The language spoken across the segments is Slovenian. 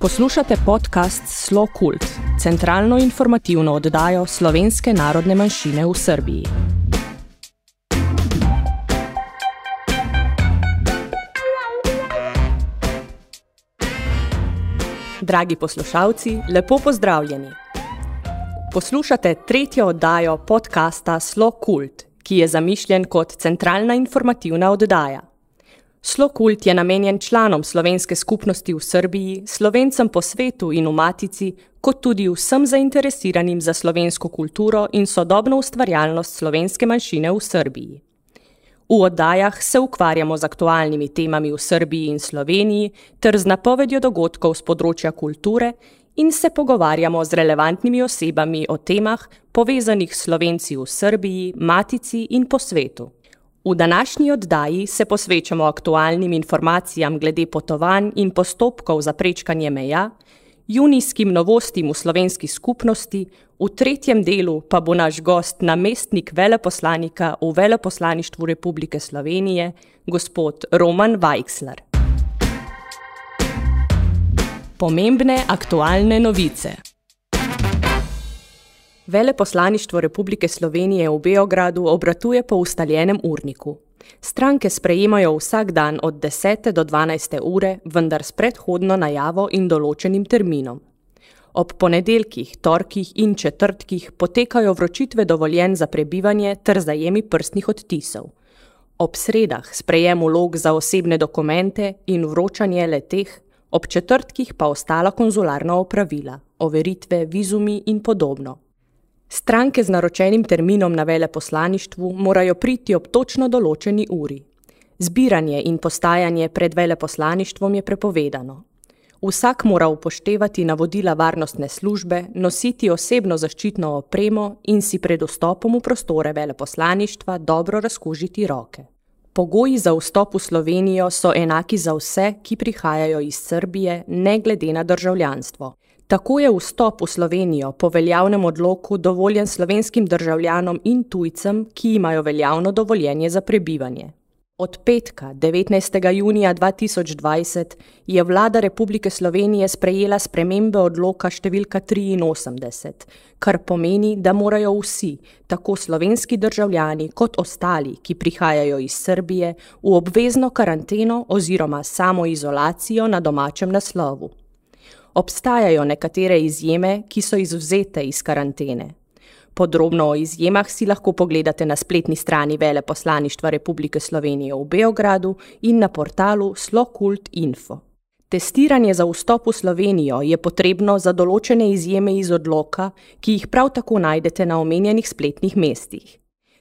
Poslušate podcast Slo Kult, centralno informativno oddajo slovenske narodne manjšine v Srbiji. Dragi poslušalci, lepo pozdravljeni. Poslušate tretjo oddajo podcasta Slo Kult, ki je zamišljen kot centralna informativna oddaja. Slokult je namenjen članom slovenske skupnosti v Srbiji, slovencem po svetu in v Matici, kot tudi vsem zainteresiranim za slovensko kulturo in sodobno ustvarjalnost slovenske manjšine v Srbiji. V oddajah se ukvarjamo z aktualnimi temami v Srbiji in Sloveniji ter z napovedjo dogodkov z področja kulture in se pogovarjamo z relevantnimi osebami o temah, povezanih s slovenci v Srbiji, Matici in po svetu. V današnji oddaji se posvečamo aktualnim informacijam glede potovanj in postopkov za prečkanje meja, junijskim novostim v slovenski skupnosti, v tretjem delu pa bo naš gost namestnik veleposlanika v Veleposlaništvu Republike Slovenije, gospod Roman Weichsler. Pomembne aktualne novice. Veleposlaništvo Republike Slovenije v Beogradu obratuje po ustaljenem urniku. Stranke sprejemajo vsak dan od 10. do 12. ure, vendar s predhodno najavo in določenim terminom. Ob ponedeljkih, torkih in četrtkih potekajo vročitve dovoljen za prebivanje ter zajemi prstnih odtisov. Ob sredah sprejem vlog za osebne dokumente in vročanje leteh, ob četrtkih pa ostala konzularna opravila, overitve, vizumi in podobno. Stranke z naročenim terminom na veleposlaništvu morajo priti ob točno določeni uri. Zbiranje in postajanje pred veleposlaništvom je prepovedano. Vsak mora upoštevati navodila varnostne službe, nositi osebno zaščitno opremo in si pred vstopom v prostore veleposlaništva dobro razkužiti roke. Pogoji za vstop v Slovenijo so enaki za vse, ki prihajajo iz Srbije, ne glede na državljanstvo. Tako je vstop v Slovenijo po veljavnem odloku dovoljen slovenskim državljanom in tujcem, ki imajo veljavno dovoljenje za prebivanje. Od petka, 19. junija 2020, je vlada Republike Slovenije sprejela spremembe odloka številka 83, kar pomeni, da morajo vsi, tako slovenski državljani kot ostali, ki prihajajo iz Srbije, v obvezno karanteno oziroma samoizolacijo na domačem naslovu. Obstajajo nekatere izjeme, ki so izvzete iz karantene. Podrobno o izjemah si lahko pogledate na spletni strani Veleposlaništva Republike Slovenije v Beogradu in na portalu Slokult Info. Testiranje za vstop v Slovenijo je potrebno za določene izjeme iz odloka, ki jih prav tako najdete na omenjenih spletnih mestih.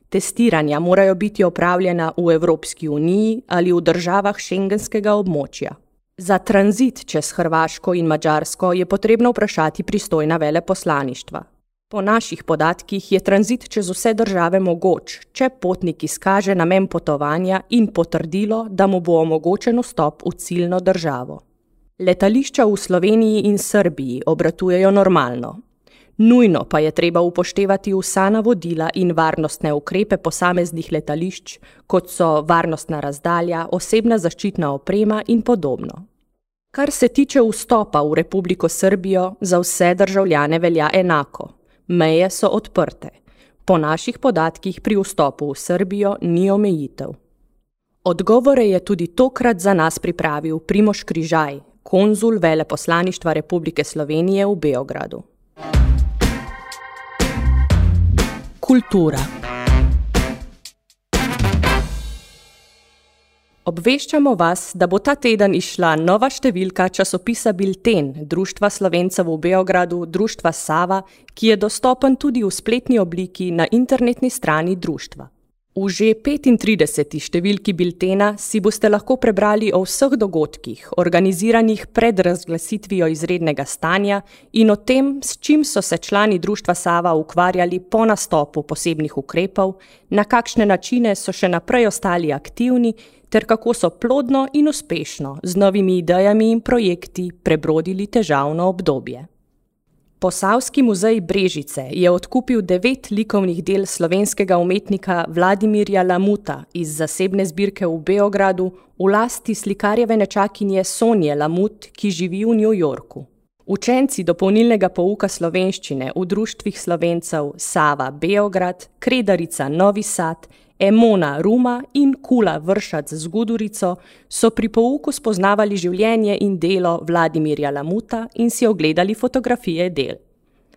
Testiranja morajo biti opravljena v Evropski uniji ali v državah šengenskega območja. Za tranzit čez Hrvaško in Mačarsko je potrebno vprašati pristojna veleposlaništva. Po naših podatkih je tranzit čez vse države mogoč, če potnik izkaže namen potovanja in potrdilo, da mu bo omogočen vstop v ciljno državo. Letališča v Sloveniji in Srbiji obratujejo normalno, Nujno pa je treba upoštevati vsa navodila in varnostne ukrepe posameznih letališč, kot so varnostna razdalja, osebna zaščitna oprema in podobno. Kar se tiče vstopa v Republiko Srbijo, za vse državljane velja enako. Meje so odprte. Po naših podatkih pri vstopu v Srbijo ni omejitev. Odgovore je tudi tokrat za nas pripravil Primoš Križaj, konzul veleposlaništva Republike Slovenije v Beogradu. Kultura. Obveščamo vas, da bo ta teden išla nova številka časopisa Bilten Društva Slovencev v Beogradu, Društva Sava, ki je dostopen tudi v spletni obliki na internetni strani društva. V že 35. številki biltena si boste lahko prebrali o vseh dogodkih, organiziranih pred razglasitvijo izrednega stanja in o tem, s čim so se člani Društva Sava ukvarjali po nastopu posebnih ukrepov, na kakšne načine so še naprej ostali aktivni ter kako so plodno in uspešno z novimi idejami in projekti prebrodili težavno obdobje. Posavski muzej Brežice je odkupil devet likovnih del slovenskega umetnika Vladimirja Lamuta iz zasebne zbirke v Beogradu v lasti slikarjeve nečakinje Sonje Lamut, ki živi v New Yorku. Učenci dopolnilnega pouka slovenščine v društvih slovencev Sava Beograd, Kredarica Novi Sad, Emona Ruma in Kula Vršac z Gudurico so pri pouku spoznavali življenje in delo Vladimirja Lamuta in si ogledali fotografije del.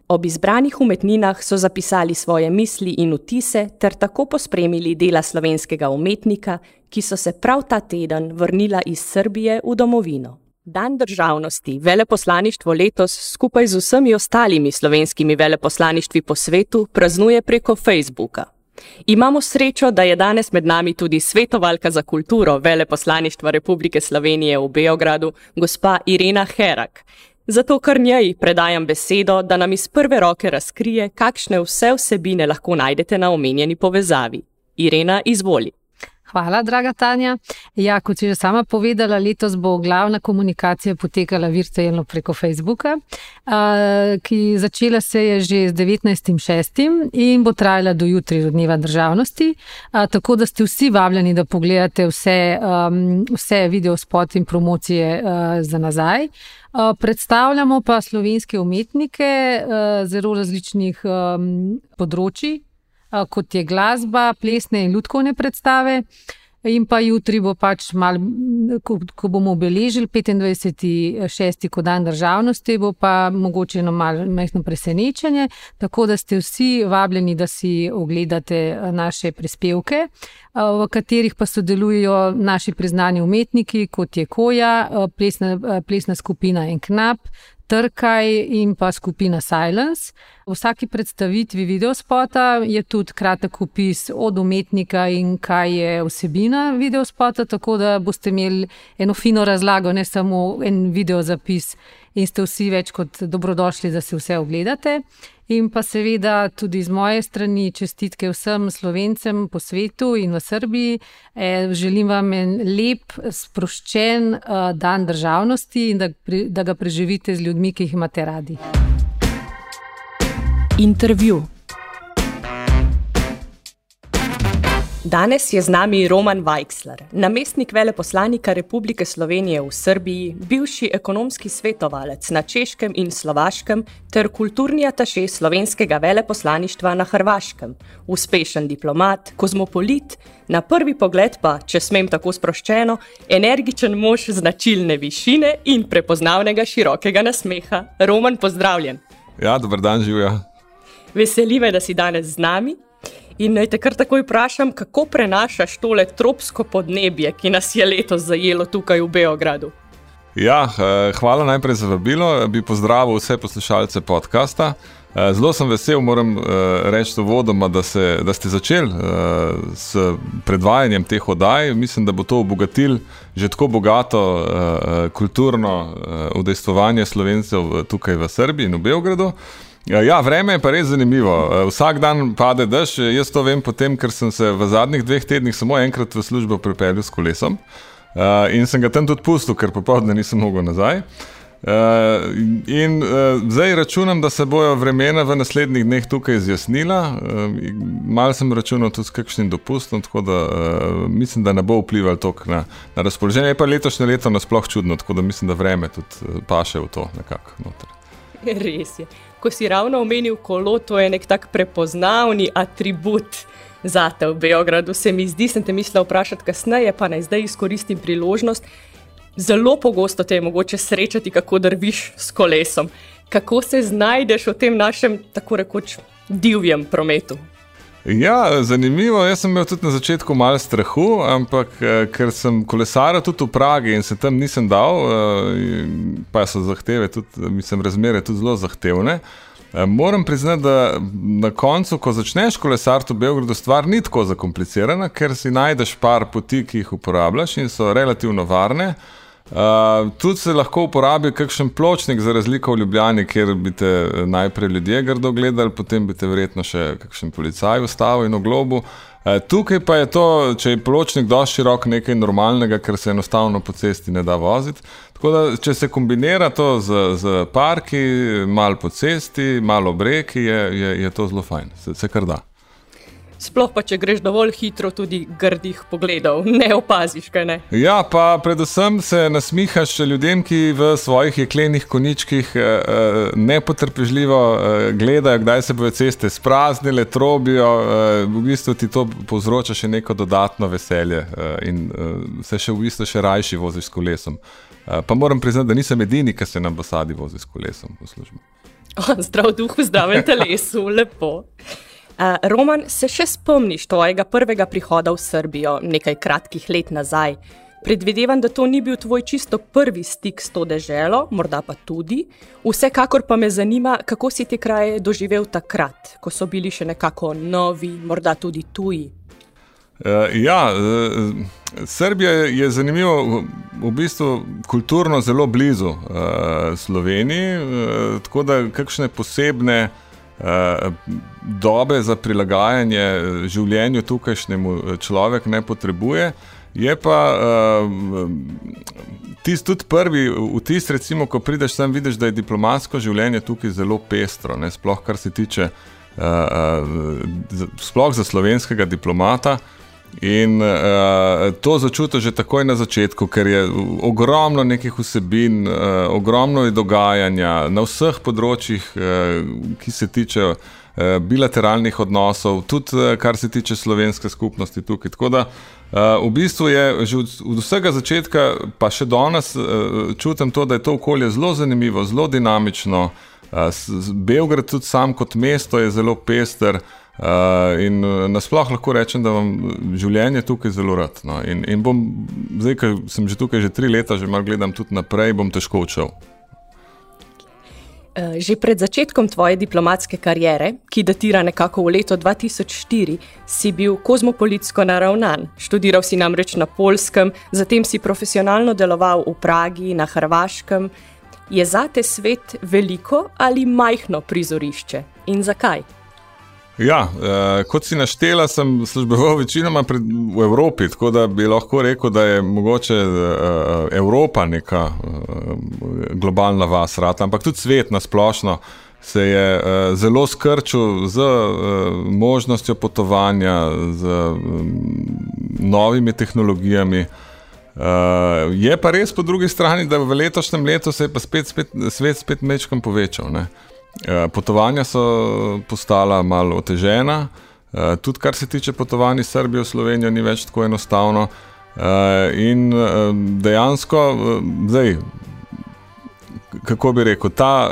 Ob izbranih umetninah so zapisali svoje misli in vtise ter tako pospremili dela slovenskega umetnika, ki so se prav ta teden vrnila iz Srbije v domovino. Dan državnosti veleposlaništvo letos skupaj z vsemi ostalimi slovenskimi veleposlaništvi po svetu praznuje preko Facebooka. Imamo srečo, da je danes med nami tudi svetovalka za kulturo Veleposlaništva Republike Slovenije v Beogradu, gospa Irena Herak. Zato kar njej predajam besedo, da nam iz prve roke razkrije, kakšne vse vsebine lahko najdete na omenjeni povezavi. Irena, izvoli. Hvala, draga Tanja. Ja, kot si že sama povedala, letos bo glavna komunikacija potekala virtualno preko Facebooka, ki začela se je že z 19.6. in bo trajala do jutri, do dneva državnosti. Tako da ste vsi vabljeni, da pogledate vse, vse video spot in promocije za nazaj. Predstavljamo pa slovenske umetnike zelo različnih področji kot je glasba, plesne in ljudkovne predstave. In pa jutri bo pač malo, ko, ko bomo obeležili 25.6. kot dan državnosti, bo pa mogoče eno majhno presenečenje, tako da ste vsi vabljeni, da si ogledate naše prispevke, v katerih pa sodelujo naši priznani umetniki, kot je Koja, plesna, plesna skupina Enknap, Trkaj in pa skupina Silence. V vsaki predstavitvi videospota je tudi kratek opis od umetnika in kaj je vsebina videospota, tako da boste imeli eno fino razlago, ne samo en videozapis in ste vsi več kot dobrodošli, da si vse ogledate. In pa seveda tudi z moje strani čestitke vsem slovencem po svetu in v Srbiji. E, želim vam en lep, sproščen uh, dan državnosti in da, da ga preživite z ljudmi, ki jih imate radi. Intervju. Danes je z nami Roman Weichsler, namestnik veleposlanika Republike Slovenije v Srbiji, bivši ekonomski svetovalec na Češkem in Slovaškem ter kulturni ataše slovenskega veleposlaništva na Hrvaškem, uspešen diplomat, kozmopolit, na prvi pogled pa, če smem tako sproščeno, energičen mož značilne višine in prepoznavnega širokega nasmeha. Roman, pozdravljen. Ja, dober dan, živijo. Veseli me, da si danes z nami. In naj te kar takoj vprašam, kako prenašaš tole tropsko podnebje, ki nas je letos zajelo tukaj v Beogradu? Ja, eh, hvala najprej za vabilo. Bi pozdravil vse poslušalce podcasta. Eh, zelo sem vesel, moram eh, reči to vodoma, da, se, da ste začeli s predvajanjem teh oddaj. Mislim, da bo to obogatil že tako bogato kulturno udejstvovanje slovencev tukaj v Srbiji in v Beogradu. Ja, ja, vreme je pa res zanimivo. Eh, vsak dan pade dež. Jaz to vem potem, ker sem se v zadnjih dveh tednih samo enkrat v službo pripeljal s kolesom. Uh, in sem ga tam tudi pustil, ker popoldne nisem mogel nazaj. Uh, in uh, zdaj računam, da se bojo vremena v naslednjih dneh tukaj izjasnila. Uh, mal sem računal tudi s kakšnim dopustom, tako da uh, mislim, da ne bo vplival toliko na, na razpoloženje. Je pa letošnje leto nasploh čudno, tako da mislim, da vreme tudi paše v to nekako. Res je ko si ravno omenil kolo, to je nek tak prepoznavni atribut za te v Beogradu. Se mi zdi, sem te mislil vprašati kasneje, pa naj zdaj izkoristim priložnost. Zelo pogosto te je mogoče srečati, kako drviš s kolesom. Kako se znajdeš v tem našem, tako rekoč, divjem prometu? Ja, zanimivo. Jaz sem imel tudi na začetku malo strahu, ampak eh, ker sem kolesaril tudi v Pragi in se tam nisem dal, eh, pa so zahteve, tudi, mislim, razmere tudi zelo zahtevne. Eh, moram priznati, da na koncu, ko začneš kolesariti v Beogradu, stvar ni tako zakomplicirana, ker si najdeš par poti, ki jih uporabljaš in so relativno varne. Uh, tudi se lahko uporabi kakšen pločnik, za razliko v Ljubljani, kjer bi te eh, najprej ljudje grdo gledali, potem bi te verjetno še kakšen policaj ustavil in oglobu. Tukaj pa je to, če je pločnik dovolj širok, nekaj normalnega, ker se enostavno po cesti ne da voziti. Tako da, če se kombinira to z, z parki, malo po cesti, malo breki, je, je, je to zelo fajn, se, se kar da. Sploh pa, če greš dovolj hitro, tudi grdih pogledov, ne opaziš, kaj ne. Ja, pa predvsem se nasmihaš ljudem, ki v svojih jeklenih koničkih eh, eh, nepotrpežljivo eh, gledajo, kdaj se bodo ceste spraznile, trobijo. V bistvu ti to povzroča še neko dodatno veselje in se še v bistvu še rajši voziš s kolesom. Pa moram priznati, da nisem edini, ki se nam posadi vozi s kolesom v službo. Zdrav duh, zdravem telesu, lepo. Roman, se še spomniš tvojega prvega prihoda v Srbijo nekaj kratkih let nazaj? Predvidevam, da to ni bil tvoj čisto prvi stik s to deželo, morda pa tudi. Vsekakor pa me zanima, kako si te kraje doživel takrat, ko so bili še nekako novi, morda tudi tuji. Uh, ja, uh, Srbija je zanimiva, v bistvu kulturno zelo blizu uh, Sloveniji, uh, tako da kakšne posebne. Eh, dobe za prilagajanje življenju tukajšnjemu eh, človek ne potrebuje. Je pa uh, tisti tudi prvi vtis, recimo, ko prideš tam, vidiš, da je diplomatsko življenje tukaj zelo pestro, ne? sploh kar se tiče, uh, uh, sploh za slovenskega diplomata. In uh, to začutiš že takoj na začetku, ker je ogromno nekih vsebin, uh, ogromno je dogajanja na vseh področjih, uh, ki se tiče uh, bilateralnih odnosov, tudi uh, kar se tiče slovenske skupnosti tukaj. Tako da uh, v bistvu je že od, od vsega začetka, pa še danes, uh, čutim to, da je to okolje zelo zanimivo, zelo dinamično. Uh, Beograd tudi sam kot mesto je zelo pester. Uh, in uh, nasplošno lahko rečem, da vam življenje tukaj zelo rad. No. In, in bom, zdaj, ker sem že tukaj že tri leta, že malo gledam tudi naprej, bom težko odšel. Uh, že pred začetkom tvoje diplomatske kariere, ki datira nekako v leto 2004, si bil kozmopolitsko naravnan. Študiral si namreč na Polskem, zatem si profesionalno deloval v Pragi, na Hrvaškem. Je zate svet veliko ali majhno prizorišče in zakaj? Ja, uh, kot si naštela, sem služboval večinoma pred, v Evropi, tako da bi lahko rekel, da je mogoče uh, Evropa neka uh, globalna vas, rata, ampak tudi svet na splošno se je uh, zelo skrčil z uh, možnostjo potovanja, z um, novimi tehnologijami. Uh, je pa res po drugi strani, da v letošnjem letu se je pa spet, spet, svet spet mečkam povečal. Ne? Eh, potovanja so postala malo otežena, eh, tudi kar se tiče potovanj iz Srbije v Slovenijo, ni več tako enostavno. Eh, in dejansko, zdaj, kako bi rekel, ta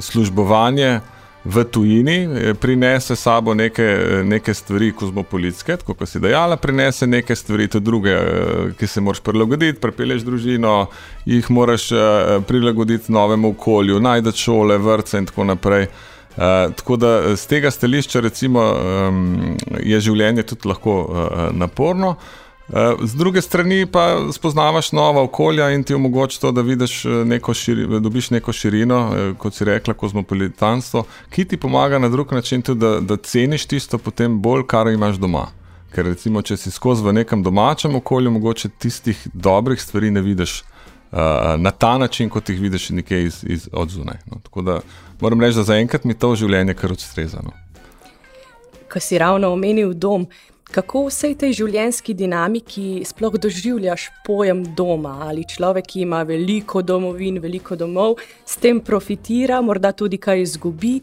službovanje v tujini eh, prinese sabo neke, neke stvari kozmopolitske, kot si dejala, prinese neke stvari tudi druge, eh, ki se moraš prilagoditi, prepeleš družino, jih moraš eh, prilagoditi novemu okolju, najdete šole, vrtce in tako naprej. Uh, tako da z tega stališča recimo, um, je življenje tudi lahko uh, naporno. Uh, Eh, z druge strani pa spoznavaš nova okolja in ti omogoča to, da vidiš eh, neko širi, dobiš neko širino, eh, kot si rekla, kozmopolitanstvo, ki ti pomaga na drug način tudi, da, da ceniš tisto potem bolj, kar imaš doma. Ker recimo, če si skozi v nekem domačem okolju, mogoče tistih dobrih stvari ne vidiš uh, na ta način, kot jih vidiš nekje iz, iz odzunaj. No. Tako da moram reči, da zaenkrat mi to življenje kar odstrezano. Ko si ravno omenil dom, Kako v vsej tej življenjski dinamiki sploh doživljaš pojem doma? Ali človek, ki ima veliko domovin, veliko domov, s tem profitira, morda tudi kaj izgubi?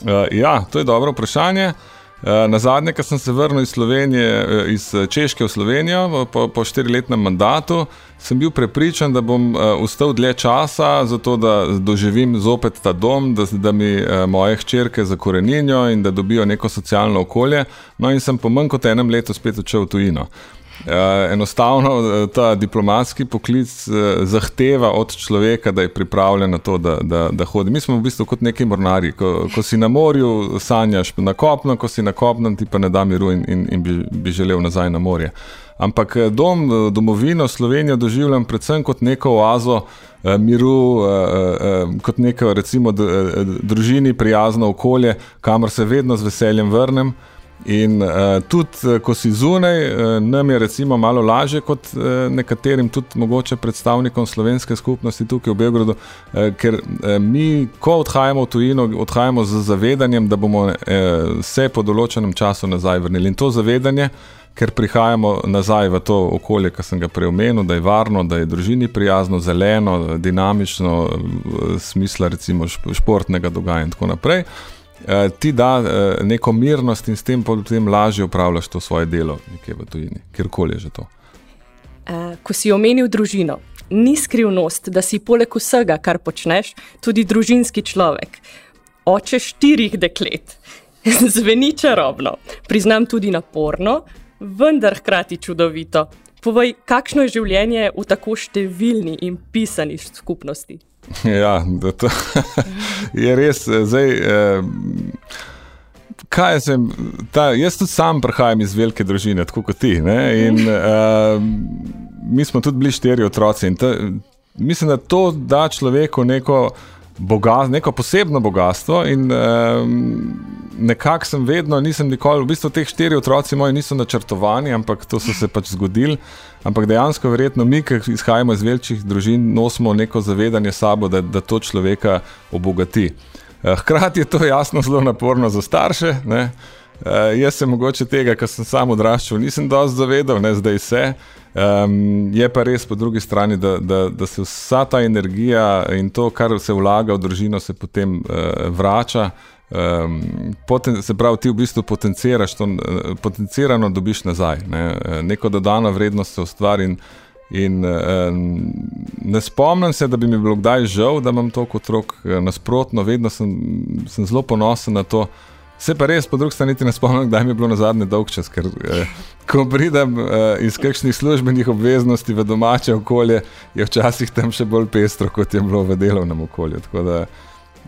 Uh, ja, to je dobro vprašanje. Uh, na zadnje, ko sem se vrnil iz Slovenije, eh, iz eh, Češke v Slovenijo po, po štiriletnem mandatu, sem bil prepričan, da bom ustal dlje časa, zato da doživim zopet ta dom, da, da mi moje hčerke zakorenijo in da dobijo neko socialno okolje. No, in sem po manj kot enem letu spet odšel v tujino. Uh, enostavno eh, ta diplomatski poklic uh, zahteva od človeka, da je pripravljen na to, da, da, da hodi. Mi smo v bistvu kot neki mornari. Ko, ko si na morju, sanjaš na kopno, ko si na kopnem, ti pa ne da miru in, in, in bi, bi želel nazaj na morje. Ampak dom, domovino Slovenijo doživljam predvsem kot neko oazo uh, miru, uh, uh, kot neko, recimo, družini prijazno okolje, kamor se vedno z veseljem vrnem. In uh, tudi, ko si zunaj, uh, nam je recimo malo lažje kot uh, nekaterim, tudi mogoče predstavnikom slovenske skupnosti tukaj v Beogradu, uh, ker uh, mi, ko odhajamo v tujino, odhajamo z zavedanjem, da bomo uh, se po določenem času nazaj vrnili. In to zavedanje, ker prihajamo nazaj v to okolje, ki sem ga preomenil, da je varno, da je družini prijazno, zeleno, dinamično, uh, smisla recimo športnega dogajanja in tako naprej. Eh, ti da uh, neko mirnost in s tem potem lažje upravljaš to svoje delo, nekje v tujini, kjerkoli je že to. Uh, ko si omenil družino, ni skrivnost, da si poleg vsega, kar počneš, tudi družinski človek. Oče štirih deklet. Zveni čarobno, priznam tudi naporno, vendar hkrati čudovito. Povej, kakšno je življenje v tako številni in pisani skupnosti? Ja, to je res. Eh, zdaj, eh, kaj sem, ta, jaz tudi sam prihajam iz velike družine, tako kot ti. Ne? In eh, mi smo tudi bili štiri otroci. Ta, mislim, da to da človeku neko, bogat, neko posebno bogatstvo. In, eh, nekako sem vedno, nisem nikoli, v bistvu teh štiri otroci moji niso načrtovani, ampak to so se pač zgodili. Ampak dejansko, verjetno mi, ki izhajamo iz velikih družin, nosimo neko zavedanje sabo, da, da to človeka obogati. Eh, hkrati je to jasno zelo naporno za starše. Ne? Uh, jaz se mogoče tega, kar sem sam odraščal, nisem dovolj zavedal, ne zdaj se. Um, je pa res po drugi strani, da, da, da se vsa ta energija in to, kar se vlaga v družino, se potem uh, vrača. Um, poten, se pravi, ti v bistvu potenciraš to, uh, potencirano dobiš nazaj. Ne? Neko dodano vrednost se ustvari. In, in uh, ne spomnim se, da bi mi bilo kdaj žal, da imam to kot otrok. Nasprotno, vedno sem, sem zelo ponosen na to. Se pa res, po drugi strani, ne spomnim, da mi je bilo na zadnje dolg čas, ker eh, ko pridem eh, iz kakšnih službenih obveznosti v domače okolje, je včasih tam še bolj pestro, kot je bilo v delovnem okolju. Da,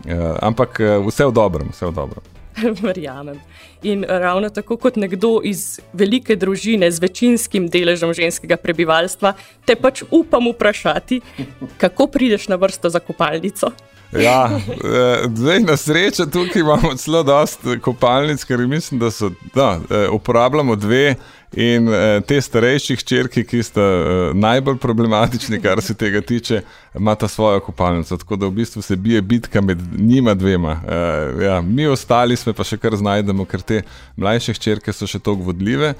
Uh, ampak uh, vse v dobrem, vse v dobrem. Verjamem. In ravno tako kot nekdo iz velike družine z večinskim deležem ženskega prebivalstva, te pač upam vprašati, kako prideš na vrsto za kopalnico. Ja, eh, zdaj na srečo tukaj imamo zelo dosta kopalnic, ker mislim, da so, da, uporabljamo dve. In uh, te starejši hčerki, ki sta najbolj problematični, kar se tega tiče, imata svojo kopalnico. Tako da v bistvu se bije bitka med njima dvema. Ja, mi ostali smo pa še kar znajdemo, ker te mlajše hčerke so še tako vodljive.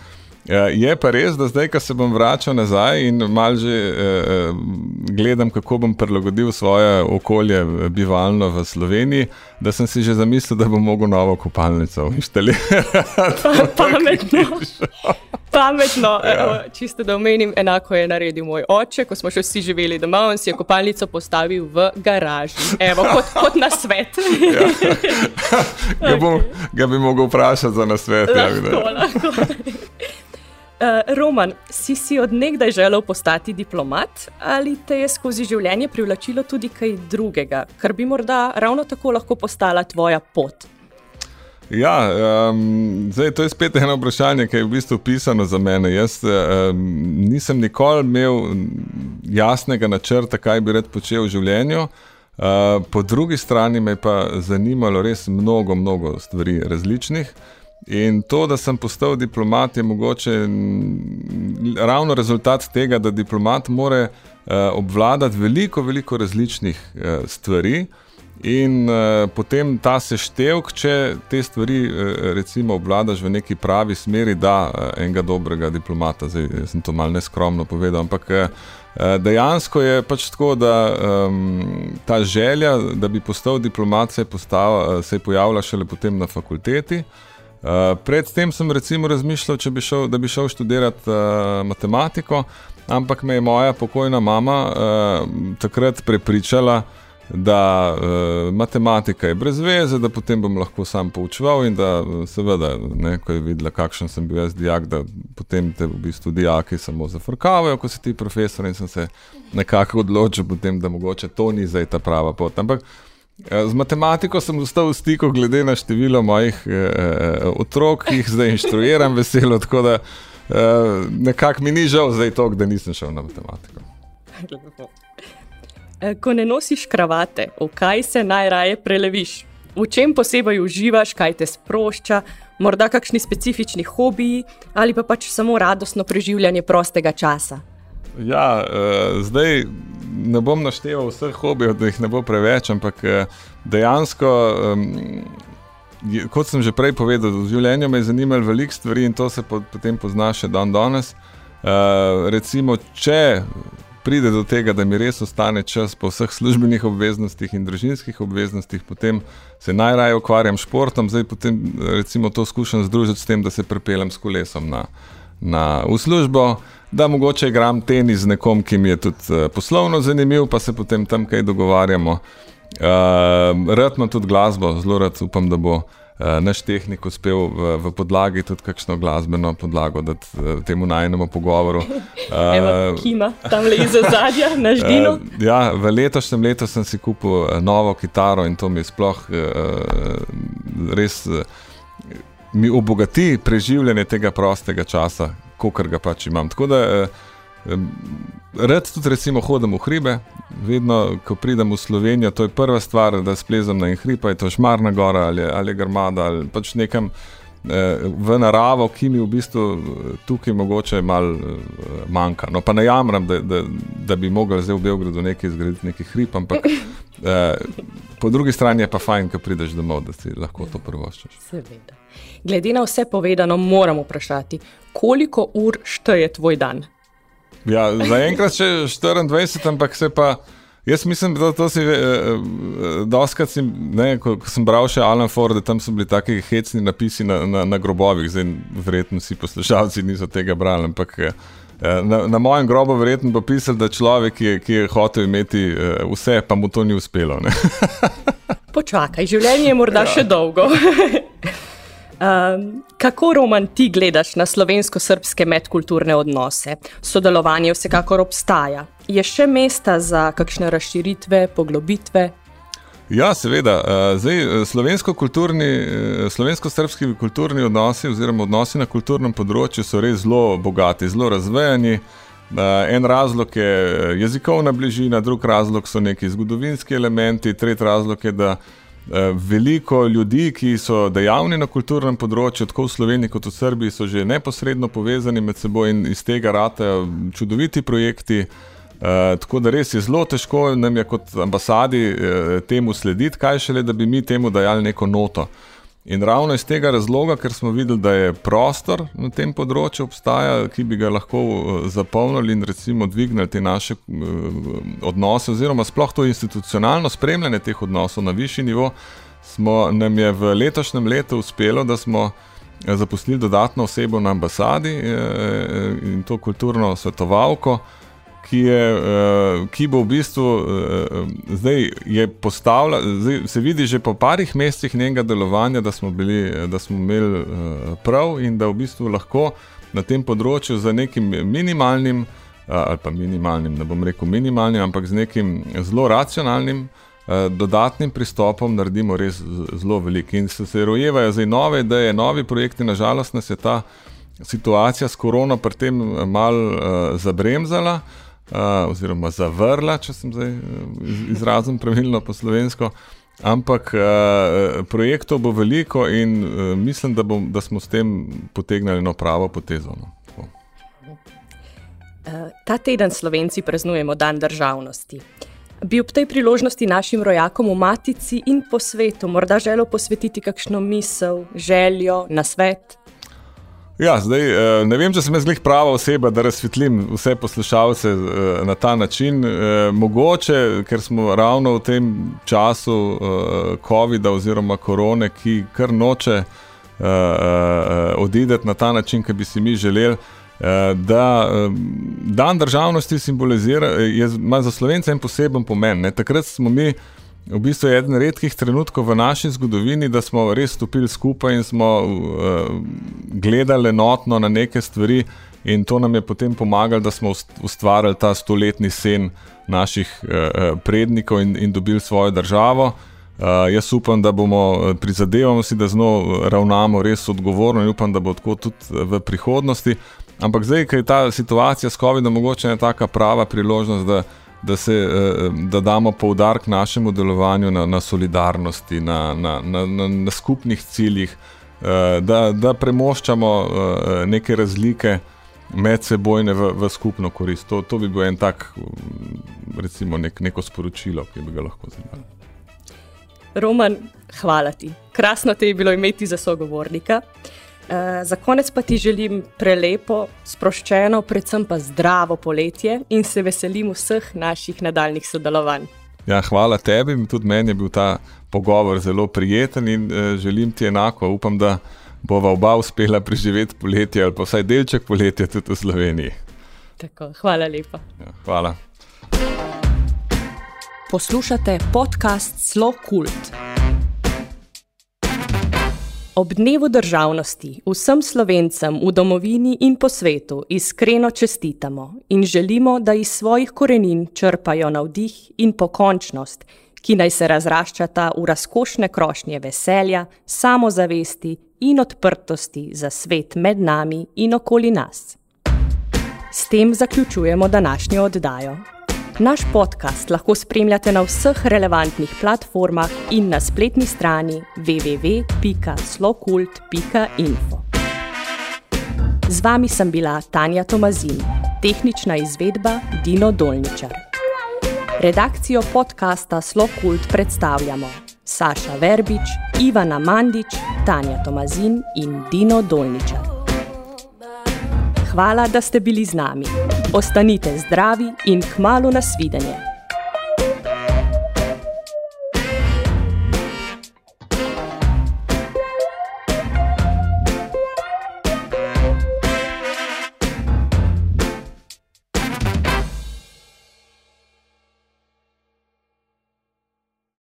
Ja, je pa res, da zdaj, ko se bom vračal nazaj in malo že eh, gledam, kako bom prilagodil svoje okolje bivalno v Sloveniji, da sem si že zamislil, da bom mogel novo kopalnico inštalirati. Pametno. Pametno, ja. čisto da omenim, enako je naredil moj oče, ko smo še vsi živeli doma, on si je kopalnico postavil v garaži. Evo, kot, kot na svet. Ja. Ga, bom, ga bi mogel vprašati za nasvet. Ja, lahko, lahko. Uh, Roman, si si odnegdaj želel postati diplomat ali te je skozi življenje privlačilo tudi kaj drugega, kar bi morda ravno tako lahko postala tvoja pot? Ja, um, zdaj, to je spet eno vprašanje, ki je v bistvu pisano za mene. Jaz um, nisem nikoli imel jasnega načrta, kaj bi rad počel v življenju. Uh, po drugi strani me je pa zanimalo res mnogo, mnogo stvari različnih. In to, da sem postal diplomat, je mogoče ravno rezultat tega, da diplomat more uh, obvladati veliko, veliko različnih uh, stvari. In uh, potem ta seštevek, če te stvari uh, recimo obvladaš v neki pravi smeri, da uh, enega dobrega diplomata, zdaj sem to malo neskromno povedal, ampak uh, dejansko je pač tako, da um, ta želja, da bi postal diplomat, se je, postav, uh, se je pojavila šele potem na fakulteti. Uh, Uh, predtem sem recimo razmišljal, bi šel, da bi šel študirati uh, matematiko, ampak me je moja pokojna mama uh, takrat prepričala, da uh, matematika je brez veze, da potem bom lahko sam poučeval in da seveda, ne, ko je videla, kakšen sem bil jaz dijak, da potem te v bistvu dijaki samo zafrkavajo, ko si ti profesor in sem se nekako odločil potem, da mogoče to ni zdaj ta prava pot. Ampak Ja, z matematiko sem ostal v stiku, glede na število mojih eh, eh, otrok, ki jih zdaj inštruiram, veselo. Tako da eh, nekako mi ni žal zdaj to, da nisem šel na matematiko. Eh, ko ne nosiš kravate, v kaj se najraje preleviš? V čem posebej uživaš, kaj te sprošča, morda kakšni specifični hobiji ali pa pač samo radostno preživljanje prostega časa? Ja, uh, zdaj ne bom našteval vseh hobijev, da jih ne bo preveč, ampak uh, dejansko, um, kot sem že prej povedal, v življenju me je zanimalo veliko stvari in to se po, potem pozna še dan danes. Uh, recimo, če pride do tega, da mi res ostane čas po vseh službenih obveznostih in družinskih obveznostih, potem se najraje ukvarjam s športom, zdaj potem recimo to skušam združiti s tem, da se prepeljem s kolesom na, na v službo da mogoče igram tenis z nekom, ki mi je tudi uh, poslovno zanimiv, pa se potem tam kaj dogovarjamo. Uh, rad imam tudi glasbo, zelo rad upam, da bo uh, naš tehnik uspel v, v podlagi tudi kakšno glasbeno podlago, da uh, temu najnemu pogovoru. Uh, Evo, kima, tam le iz zadja, naš dino. Uh, ja, v letošnjem letu sem si kupil novo kitaro in to mi je sploh uh, res. Uh, Mi obogati preživljanje tega prostega časa, kot ga pač imam. Tako da eh, rad tudi recimo hodim v hribe, vedno, ko pridem v Slovenijo, to je prva stvar, da splezam na en hrib, je to Šmarna gora ali, ali Grmada ali pač nekam. Eh, v naravo, ki mi v bistvu eh, tukaj mogoče malo eh, manjka. No, pa ne jamram, da, da, da bi mogel zdaj v Beogradu nekaj zgraditi, neki hrib, ampak eh, po drugi strani je pa fajn, ko prideš domov, da si lahko to prvoščeš. Seveda. Glede na vse povedano, moram vprašati, koliko ur šteje tvoj dan? Ja, Zaenkrat še 24, ampak se pa. Jaz mislim, da to si, eh, eh, doskrat si, ne, ko, ko sem bral še Alan Ford, da tam so bili taki hecni napisi na, na, na grobovih, zdaj verjetno si poslušalci niso tega brali, ampak eh, na, na mojem grobu verjetno bo pisal, da človek, ki je, ki je hotel imeti eh, vse, pa mu to ni uspelo. Počakaj, življenje je morda ja. še dolgo. Um, kako Roman ti gledaš na slovensko-srpske medkulturne odnose? Sodelovanje vsekakor obstaja. Je še mesta za kakšne razširitve, poglobitve? Ja, seveda. Zdaj, slovensko-srpski slovensko kulturni odnosi, oziroma odnosi na kulturnem področju, so res zelo bogati, zelo razvejani. En razlog je jezikovna bližina, drug razlog so neki zgodovinski elementi, tretji razlog je, da Eh, veliko ljudi, ki so dejavni na kulturnem področju, tako v Sloveniji kot v Srbiji, so že neposredno povezani med seboj in iz tega ratajo čudoviti projekti. Uh, tako da res je zelo težko nam je kot ambasadi uh, temu slediti, kaj šele, da bi mi temu dajali neko noto. In ravno iz tega razloga, ker smo videli, da je prostor na tem področju obstaja, ki bi ga lahko eh, zapolnili in recimo dvignili te naše uh, odnose, oziroma sploh to institucionalno spremljanje teh odnosov na višji nivo, smo, nam je v letošnjem letu uspelo, da smo eh, zaposlili dodatno osebo na ambasadi in to kulturno svetovalko ki, je, uh, ki bo v bistvu uh, zdaj postavila, zdaj se vidi že po parih mesecih njenega delovanja, da smo, bili, da smo imeli uh, prav in da v bistvu lahko na tem področju z nekim minimalnim, uh, ali pa minimalnim, ne bom rekel minimalnim, ampak z nekim zelo racionalnim. Dodatnim pristopom naredimo res zelo veliko, in se, se rojevajo zdaj nove ideje, novi projekti. Nažalost, nas je ta situacija s korono pri tem malo uh, zabremzala. Uh, oziroma zavrla, če sem zdaj eh, izrazil pravilno po slovensko. Ampak uh, projektov bo veliko in uh, mislim, da, bom, da smo s tem potegnili eno pravo potezo. No. Ta teden Slovenci praznujemo Dan državnosti. Bi ob tej priložnosti našim rojakom v Matici in po svetu morda želel posvetiti kakšno misel, željo, na svet? Ja, zdaj, eh, ne vem, če sem jaz prava oseba, da razsvetlim vse poslušalce eh, na ta način. Eh, mogoče, ker smo ravno v tem času COVID-a oziroma korone, ki kar noče odideti na ta način, ki bi si mi želeli. Da dan državnosti simbolizira, je, ima za slovence en poseben pomen. Ne? Takrat smo mi v bistvu eden redkih trenutkov v naši zgodovini, da smo res stopili skupaj in smo uh, gledali enotno na neke stvari, in to nam je potem pomagalo, da smo ustvarili ta stoletni sen naših uh, prednikov in, in dobili svojo državo. Uh, jaz upam, da bomo prizadevali si, da z njo ravnamo res odgovorno in upam, da bo tako tudi v prihodnosti. Ampak zdaj, ker je ta situacija s COVID-om mogoče ena taka prava priložnost, da da, se, da damo poudarek našemu delovanju na, na solidarnosti, na, na, na, na, na skupnih ciljih, da, da premoščamo neke razlike medsebojne v, v skupno korist. To, to bi bil en tak, recimo, nek, neko sporočilo, ki bi ga lahko zanimalo. Roman, hvala ti. Krasno te je bilo imeti za sogovornika. Uh, za konec pa ti želim prelepo, sproščeno, predvsem pa zdravo poletje in se veselim vseh naših nadaljnih sodelovanj. Ja, hvala tebi, tudi meni je bil ta pogovor zelo prijeten in uh, želim ti enako. Upam, da bova oba uspela preživeti poletje ali pa vsaj delček poletja tudi v Sloveniji. Tako, hvala lepa. Ja, hvala. Poslušate podcast Slo Kult. Ob dnevu državnosti vsem slovencem v domovini in po svetu iskreno čestitamo in želimo, da iz svojih korenin črpajo navdih in pokončnost, ki naj se razraščata v razkošne krošnje veselja, samozavesti in odprtosti za svet med nami in okoli nas. S tem zaključujemo današnjo oddajo. Naš podcast lahko spremljate na vseh relevantnih platformah in na spletni strani www.slokult.info. Z vami sem bila Tanja Tomazin, tehnična izvedba Dino Dolničar. Redakcijo podcasta Slokult predstavljamo Saša Verbič, Ivana Mandič, Tanja Tomazin in Dino Dolničar. Hvala, da ste bili z nami. Ostanite zdravi in k malu nasvidenje.